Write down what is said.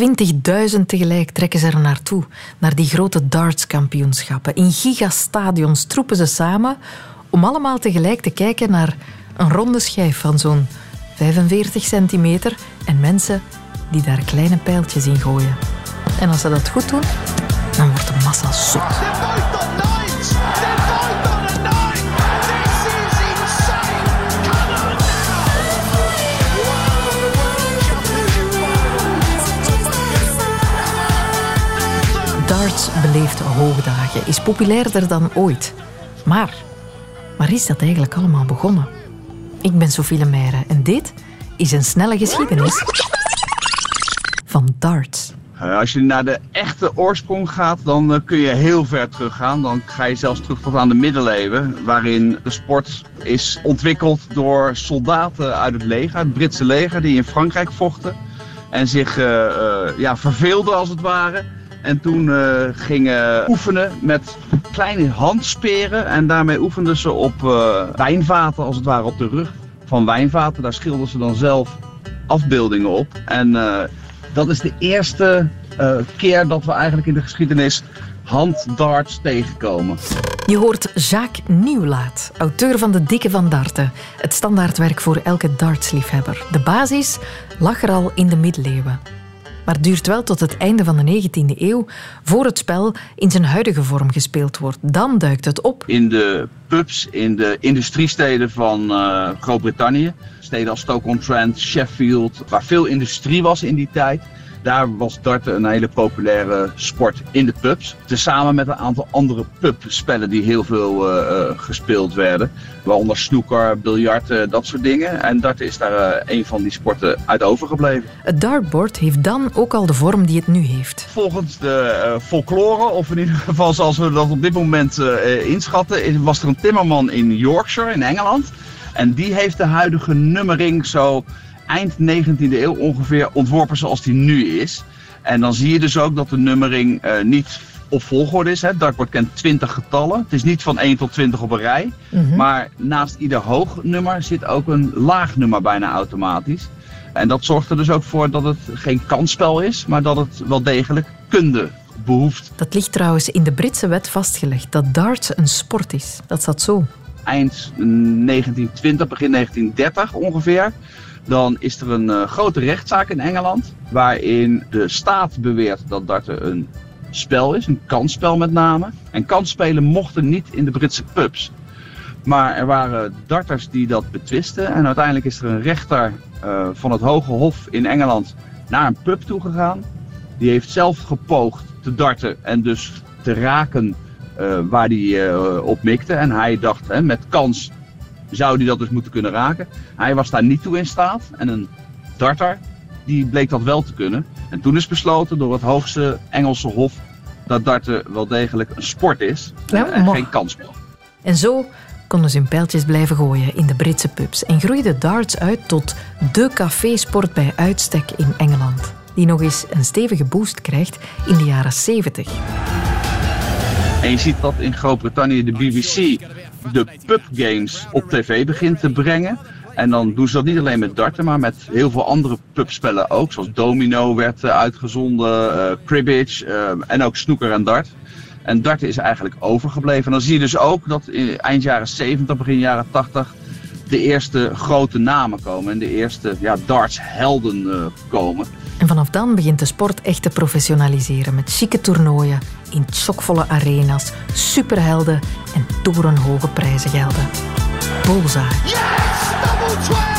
20.000 tegelijk trekken ze er naartoe, naar die grote dartskampioenschappen. In gigastadions troepen ze samen om allemaal tegelijk te kijken naar een ronde schijf van zo'n 45 centimeter en mensen die daar kleine pijltjes in gooien. En als ze dat goed doen, dan wordt de massa zot. Darts beleeft hoogdagen, is populairder dan ooit. Maar waar is dat eigenlijk allemaal begonnen? Ik ben Sophie Lemaire en dit is een snelle geschiedenis van darts. Eh, als je naar de echte oorsprong gaat, dan eh, kun je heel ver teruggaan. Dan ga je zelfs terug tot aan de middeleeuwen, waarin de sport is ontwikkeld door soldaten uit het leger, het Britse leger, die in Frankrijk vochten. En zich uh, ja, verveelden als het ware. En toen gingen oefenen met kleine handsperen. En daarmee oefenden ze op wijnvaten, als het ware op de rug van wijnvaten. Daar schilderden ze dan zelf afbeeldingen op. En dat is de eerste uh, keer dat we eigenlijk in de geschiedenis handdarts tegenkomen. Je hoort Jacques Nieuwlaat, auteur van De Dikke van Darten. Het standaardwerk voor elke dartsliefhebber. De basis lag er al in de middeleeuwen. Maar duurt wel tot het einde van de 19e eeuw voor het spel in zijn huidige vorm gespeeld wordt. Dan duikt het op. In de pubs, in de industriesteden van uh, Groot-Brittannië. Steden als Stoke-on-Trent, Sheffield, waar veel industrie was in die tijd. Daar was darten een hele populaire sport in de pubs. Tezamen met een aantal andere pubspellen die heel veel uh, gespeeld werden. Waaronder snoeker, biljart, uh, dat soort dingen. En darten is daar een van die sporten uit overgebleven. Het dartboard heeft dan ook al de vorm die het nu heeft. Volgens de folklore, of in ieder geval zoals we dat op dit moment inschatten, was er een timmerman in Yorkshire in Engeland. En die heeft de huidige nummering zo eind 19e eeuw ongeveer ontworpen zoals die nu is. En dan zie je dus ook dat de nummering uh, niet op volgorde is. Het dartboard kent 20 getallen. Het is niet van 1 tot 20 op een rij. Mhm. Maar naast ieder hoog nummer zit ook een laag nummer bijna automatisch. En dat zorgt er dus ook voor dat het geen kansspel is, maar dat het wel degelijk kunde behoeft. Dat ligt trouwens in de Britse wet vastgelegd dat darts een sport is. Dat staat zo. Eind 1920, begin 1930 ongeveer dan is er een uh, grote rechtszaak in Engeland. Waarin de staat beweert dat darten een spel is, een kansspel met name. En kansspelen mochten niet in de Britse pubs. Maar er waren darters die dat betwisten. En uiteindelijk is er een rechter uh, van het Hoge Hof in Engeland naar een pub toegegaan. Die heeft zelf gepoogd te darten en dus te raken uh, waar hij op mikte. En hij dacht, hè, met kans zou hij dat dus moeten kunnen raken. Hij was daar niet toe in staat. En een darter, die bleek dat wel te kunnen. En toen is besloten door het hoogste Engelse hof dat darten wel degelijk een sport is en geen kansspel. En zo konden ze hun pijltjes blijven gooien in de Britse pubs en groeide darts uit tot de cafésport bij uitstek in Engeland, die nog eens een stevige boost krijgt in de jaren 70. En je ziet dat in Groot-Brittannië de BBC de pubgames op tv begint te brengen. En dan doen ze dat niet alleen met darten, maar met heel veel andere pubspellen ook. Zoals domino werd uh, uitgezonden, uh, cribbage uh, en ook snoeker en dart. En darten is eigenlijk overgebleven. En dan zie je dus ook dat in eind jaren 70, begin jaren 80 de eerste grote namen komen. En de eerste ja, dartshelden komen. En vanaf dan begint de sport echt te professionaliseren met chique toernooien in chockvolle arena's, superhelden en torenhoge prijzen gelden. Bullseye. Yes!